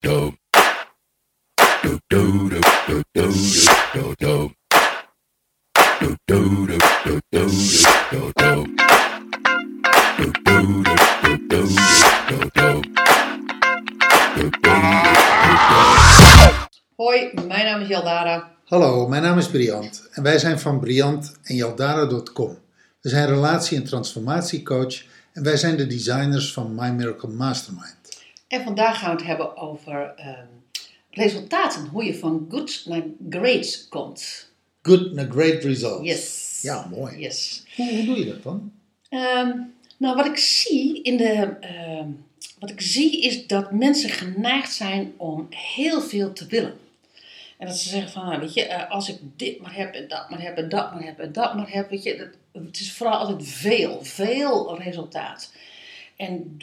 do. Do do do do do do do. Do do do do do do do. Do do do do do do do. Do do Hoi, mijn naam is Jaldara. Hallo, mijn naam is Briant en wij zijn van Briant en Jaldara.com. We zijn relatie- en transformatiecoach en wij zijn de designers van My Miracle Mastermind. En vandaag gaan we het hebben over ehm, resultaten. Hoe je van good naar great komt. Good and great results. Yes. Ja, mooi. Yes. Hoe, hoe doe je dat dan? Ehm, nou, wat ik zie in de... ehm, wat ik zie is dat mensen geneigd zijn om heel veel te willen. En dat ze zeggen van, nou, weet je, eh, als ik dit maar heb en dat maar heb en dat maar heb en dat maar heb, weet je, dat, het is vooral altijd veel, veel resultaat. En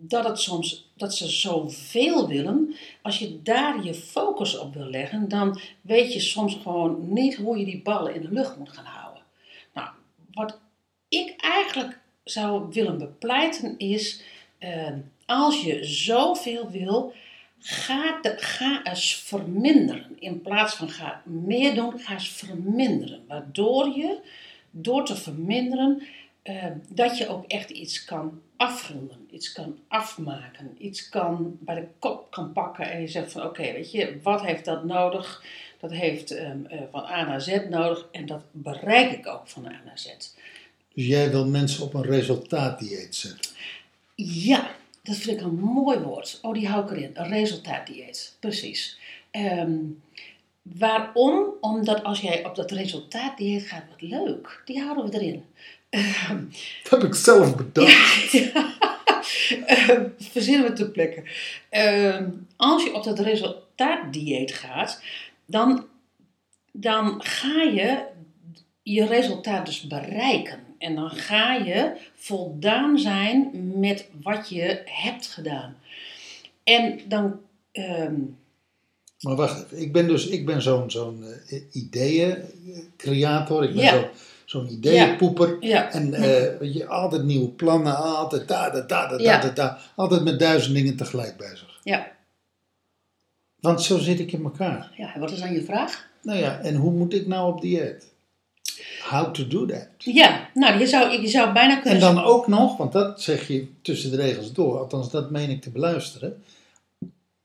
doordat het soms, dat ze zoveel willen, als je daar je focus op wil leggen, dan weet je soms gewoon niet hoe je die ballen in de lucht moet gaan houden. Nou, wat ik eigenlijk zou willen bepleiten is, eh, als je zoveel wil, ga, de, ga eens verminderen. In plaats van ga meer doen, ga eens verminderen. Waardoor je, door te verminderen, eh, dat je ook echt iets kan afronden, iets kan afmaken, iets kan bij de kop kan pakken en je zegt van oké, weet je, wat heeft dat nodig? Dat heeft ehm, eh, van A naar Z nodig en dat bereik ik ook van A naar Z. Dus jij wil mensen op een resultaatdieet zetten. Ja, dat vind ik een mooi woord. Oh, die hou ik erin. Een resultaatdieet. Precies. Ehm, waarom? Omdat als jij op dat resultaatdieet gaat, wat leuk. Die houden we erin. Dat heb ik zelf bedacht. ja. Ehm, verzinnen we ter plekke. Ehm, als je op dat resultaatdieet gaat, dan, dan ga je je resultaat dus bereiken. En dan ga je voldaan zijn met wat je hebt gedaan. En dan. ehm, Maar wacht ik ben dus ik ben zo'n zo'n eh, ideeëncreator. Ik ben Ja. zo- zo'n ideeënpoeper. ja, En weet je, altijd nieuwe plannen, altijd da, da, da, da, da, Ja. da, da. Altijd met duizend dingen tegelijk bezig. ja, Want zo zit ik in elkaar. ja, en wat is dan je vraag? Nou ja, en hoe moet ik nou op dieet? How to do that? Ja, nou, je zou, je zou bijna En kunnen. dan ook nog, want dat zeg je tussen de regels door, althans dat meen ik te beluisteren.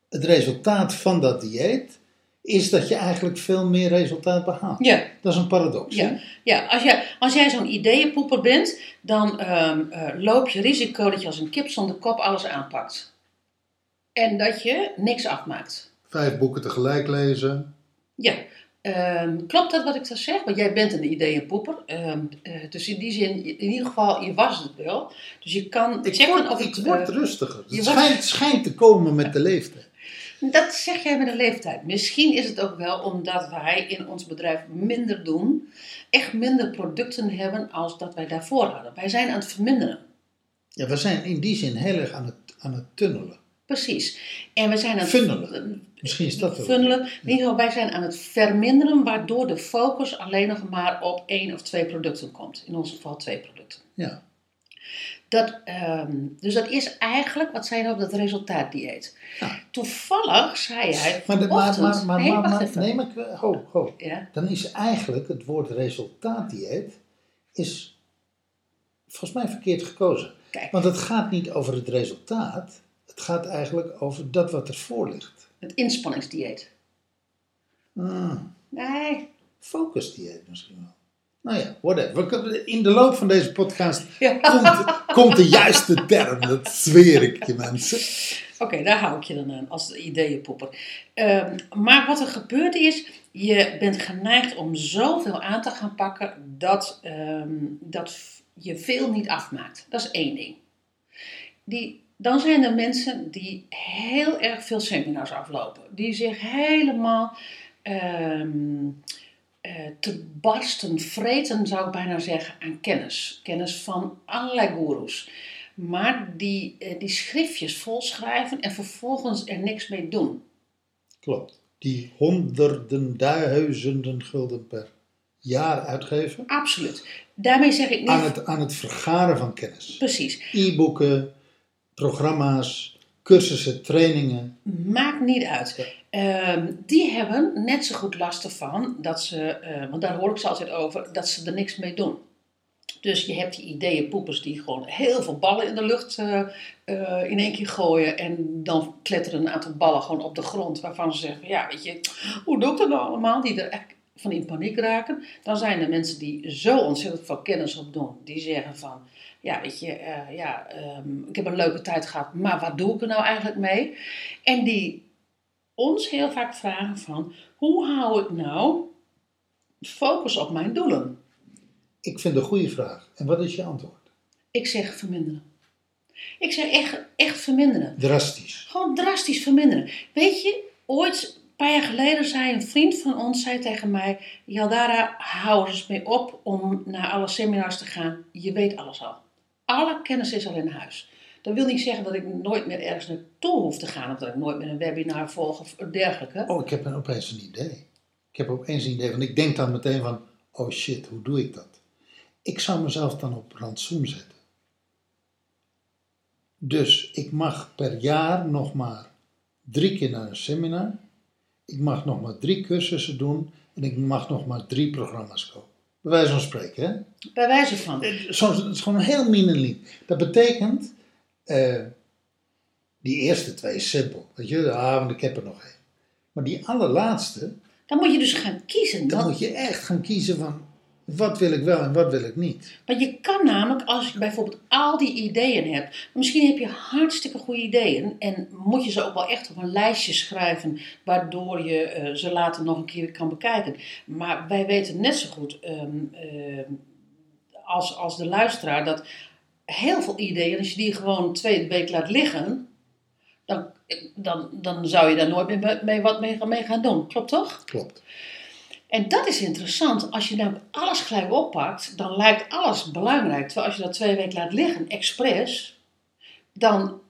Het resultaat van dat dieet is dat je eigenlijk veel meer resultaat behaalt. Ja, Dat is een paradox. hè? Ja, ja als, jij, als jij zo'n ideeënpoeper bent, dan ehm, eh, loop je risico dat je als een kip zonder kop alles aanpakt. En dat je niks afmaakt. Vijf boeken tegelijk lezen. Ja, ehm, klopt dat wat ik zo zeg? Want jij bent een ideeënpoeper. Ehm, eh, dus in die zin, in ieder geval, je was het wel. Dus je kan Ik word, of ik het, word eh, rustiger. je Het schijnt, schijnt te komen met de leeftijd. Dat zeg jij met de leeftijd. Misschien is het ook wel omdat wij in ons bedrijf minder doen, echt minder producten hebben als dat wij daarvoor hadden. Wij zijn aan het verminderen. Ja, we zijn in die zin heel erg aan het, aan het tunnelen. Precies. En we zijn aan het Funnelen. Misschien is dat wel. funnelen. In ieder geval, wij zijn aan het verminderen, waardoor de focus alleen nog maar op één of twee producten komt. In ons geval twee producten. Ja. Dat, ehm, dus dat is eigenlijk, wat zei je nou op dat resultaatdieet? Ja. Toevallig zei jij Maar, de, maar, maar, maar, Nee, maar, wacht maar- even. nee, maar, ik- ho, ho. Ja, Dan is eigenlijk het woord resultaatdieet is volgens mij verkeerd gekozen. kijk, Want het gaat niet over het resultaat. Het gaat eigenlijk over dat wat ervoor ligt. het inspanningsdieet. Ah, Nee. focusdieet misschien wel. Nou ja, whatever. In de loop van deze podcast Ja. komt, komt de juiste term. Dat zweer ik je mensen. Oké, daar hou ik je dan aan als de ideeënpoeper. Ehm, maar wat er gebeurt is, je bent geneigd om zoveel aan te gaan pakken dat, ehm, dat je veel niet afmaakt. Dat is één ding. Die, dan zijn er mensen die heel erg veel seminars aflopen. Die zich helemaal ehm, eh, te barsten vreten, zou ik bijna zeggen, aan kennis. Kennis van allerlei goeroes. Maar die, eh, die schriftjes volschrijven en vervolgens er niks mee doen. Klopt. Die honderden, duizenden gulden per jaar uitgeven Absoluut. Daarmee zeg ik niet... aan het, aan het vergaren van kennis. Precies. E-boeken, programma's, cursussen, trainingen. Maakt niet uit. Ehm, die hebben net zo goed last ervan, dat ze, eh, want daar hoor ik ze altijd over, dat ze er niks mee doen. Dus je hebt die ideeënpoepers die gewoon heel veel ballen in de lucht eh, eh, in één keer gooien. En dan kletteren een aantal ballen gewoon op de grond. Waarvan ze zeggen, ja weet je, hoe doe ik dat nou allemaal? Die er echt van in paniek raken. Dan zijn er mensen die zo ontzettend veel kennis op doen. Die zeggen van, ja weet je, eh, ja, ehm, ik heb een leuke tijd gehad. Maar wat doe ik er nou eigenlijk mee? En die ons heel vaak vragen van, hoe hou ik nou focus op mijn doelen? Ik vind een goede vraag. En wat is je antwoord? Ik zeg verminderen. Ik zeg echt, echt verminderen. Drastisch. Gewoon drastisch verminderen. Weet je, ooit, een paar jaar geleden, zei een vriend van ons zei tegen mij: Jaldara, hou eens mee op om naar alle seminars te gaan. Je weet alles al. Alle kennis is al in huis. Dat wil niet zeggen dat ik nooit meer ergens naartoe hoef te gaan. Of dat ik nooit meer een webinar volg of dergelijke. Oh, ik heb een, opeens een idee. Ik heb opeens een idee. Want ik denk dan meteen van, oh shit, hoe doe ik dat? Ik zou mezelf dan op rantsoen zetten. Dus ik mag per jaar nog maar drie keer naar een seminar. Ik mag nog maar drie cursussen doen. En ik mag nog maar drie programma's kopen. Bij wijze van spreken, hè? Bij wijze van. Soms, het is gewoon een heel minimum. Dat betekent, eh, die eerste twee is simpel. Weet je, ah, want ik heb er nog één. Maar die allerlaatste, Dan moet je dus gaan kiezen. dan Want, moet je echt gaan kiezen van, wat wil ik wel en wat wil ik niet. want je kan namelijk, als je bijvoorbeeld al die ideeën hebt. Misschien heb je hartstikke goede ideeën. En moet je ze ook wel echt op een lijstje schrijven. Waardoor je eh, ze later nog een keer kan bekijken. Maar wij weten net zo goed ehm, ehm, als, als de luisteraar dat heel veel ideeën, als je die gewoon twee weken laat liggen. Dan, dan, dan zou je daar nooit meer mee, wat mee, mee gaan doen. Klopt toch? Klopt. En dat is interessant. Als je nou alles gelijk oppakt, dan lijkt alles belangrijk. Terwijl als je dat twee weken laat liggen, expres, dan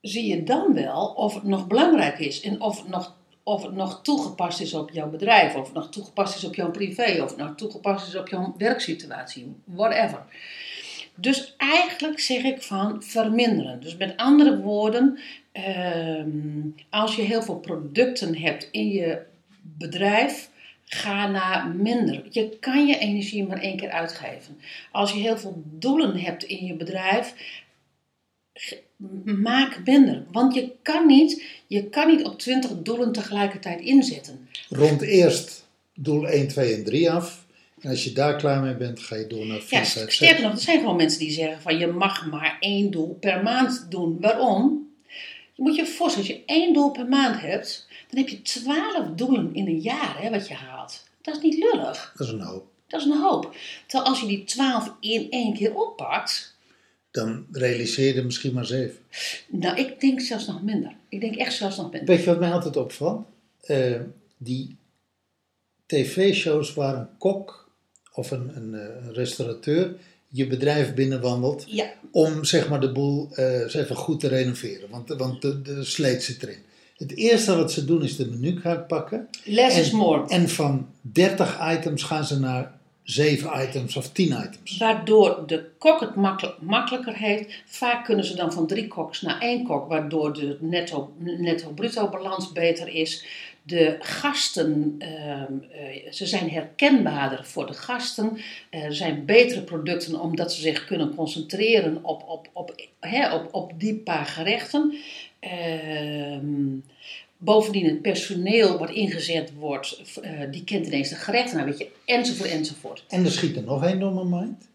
zie je dan wel of het nog belangrijk is. En of het nog, of het nog toegepast is op jouw bedrijf, of het nog toegepast is op jouw privé, of het nog toegepast is op jouw werksituatie, whatever. Dus eigenlijk zeg ik van verminderen. Dus met andere woorden, ehm, als je heel veel producten hebt in je bedrijf, ga naar minder. Je kan je energie maar één keer uitgeven. Als je heel veel doelen hebt in je bedrijf, maak minder. Want je kan niet, je kan niet op 20 doelen tegelijkertijd inzetten. Rond eerst doel 1, 2 en 3 af. En als je daar klaar mee bent, ga je door naar 4, Ja, 5, 6. sterker nog, er zijn gewoon mensen die zeggen van je mag maar één doel per maand doen. Waarom? Je moet je voorstellen, als je één doel per maand hebt, dan heb je 12 doelen in een jaar hè, wat je haalt. Dat is niet lullig. Dat is een hoop. Dat is een hoop. Terwijl als je die 12 in één keer oppakt, Dan realiseer je er misschien maar 7. nou ik denk zelfs nog minder. Ik denk echt zelfs nog minder. Weet je wat mij altijd opvalt? Eh, die tv-shows waar een kok of een, een, eh, een restaurateur je bedrijf binnenwandelt Ja, om zeg maar de boel eh, eens even goed te renoveren. Want, want de, de sleet zit erin. Het eerste wat ze doen is de menukaart pakken. less is more. en van 30 items gaan ze naar 7 items of 10 items. Waardoor de kok het makkel- makkelijker heeft. Vaak kunnen ze dan van drie koks naar één kok, waardoor de netto-bruto balans beter is. De gasten, ehm, eh, ze zijn herkenbaarder voor de gasten. Eh, er zijn betere producten omdat ze zich kunnen concentreren op, op, op, hè, op, op die paar gerechten. Ehm, bovendien het personeel wat ingezet wordt, eh, die kent ineens de gerechten, nou weet je, enzovoort, enzovoort. En er schiet er nog één door mijn mind.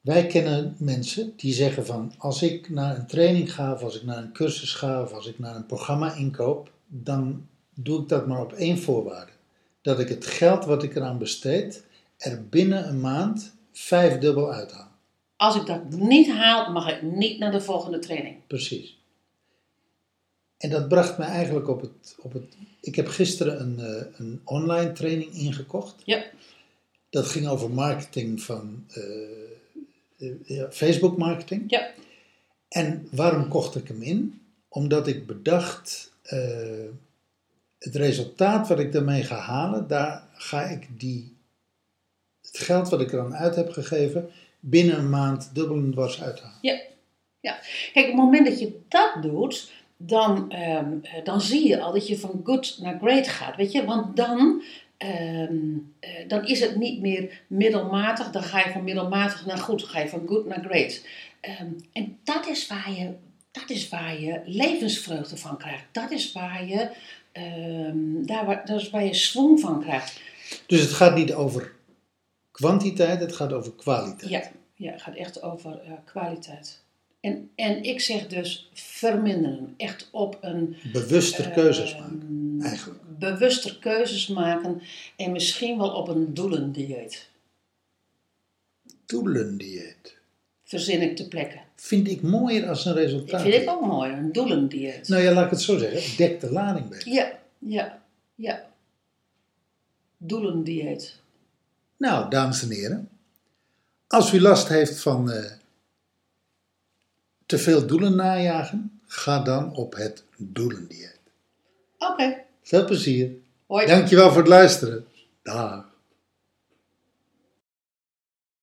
Wij kennen mensen die zeggen van als ik naar een training ga of als ik naar een cursus ga of als ik naar een programma inkoop, dan doe ik dat maar op één voorwaarde. Dat ik het geld wat ik eraan besteed er binnen een maand vijfdubbel uithaal. Als ik dat niet haal, mag ik niet naar de volgende training. Precies. En dat bracht me eigenlijk op het. Op het ik heb gisteren een, eh, een online training ingekocht. Ja. Dat ging over marketing van eh, eh, ja, Facebook marketing. Ja. En waarom kocht ik hem in? Omdat ik bedacht, het resultaat wat ik daarmee ga halen, daar ga ik die, het geld wat ik er aan uit heb gegeven, binnen een maand dubbel en dwars uithalen. Ja. Kijk, op het moment dat je dat doet, dan, ehm, eh, dan zie je al dat je van good naar great gaat. Weet je, want dan, ehm, eh, dan is het niet meer middelmatig. Dan ga je van middelmatig naar goed. Dan ga je van good naar great. Ehm, en dat is, waar je, dat is waar je levensvreugde van krijgt. Dat is waar je, daar waar, dat is waar je swing van krijgt. Dus het gaat niet over kwantiteit, het gaat over kwaliteit. Ja, ja het gaat echt over eh, kwaliteit. En, en ik zeg dus verminderen. Echt op een Bewuster keuzes maken, eigenlijk. Bewuster keuzes maken en misschien wel op een doelendieet. Doelendieet. Verzin ik te plekken. Vind ik mooier als een Dat resultaat. vind ik ook mooi, een doelendieet. Nou ja, laat ik het zo zeggen. Dek de lading bij. Ja, ja, ja. Doelendieet. Nou, dames en heren. Als u last heeft van eh, te veel doelen najagen, ga dan op het doelendieet. Oké, Veel plezier. hoi. Dankjewel voor het luisteren. Dag.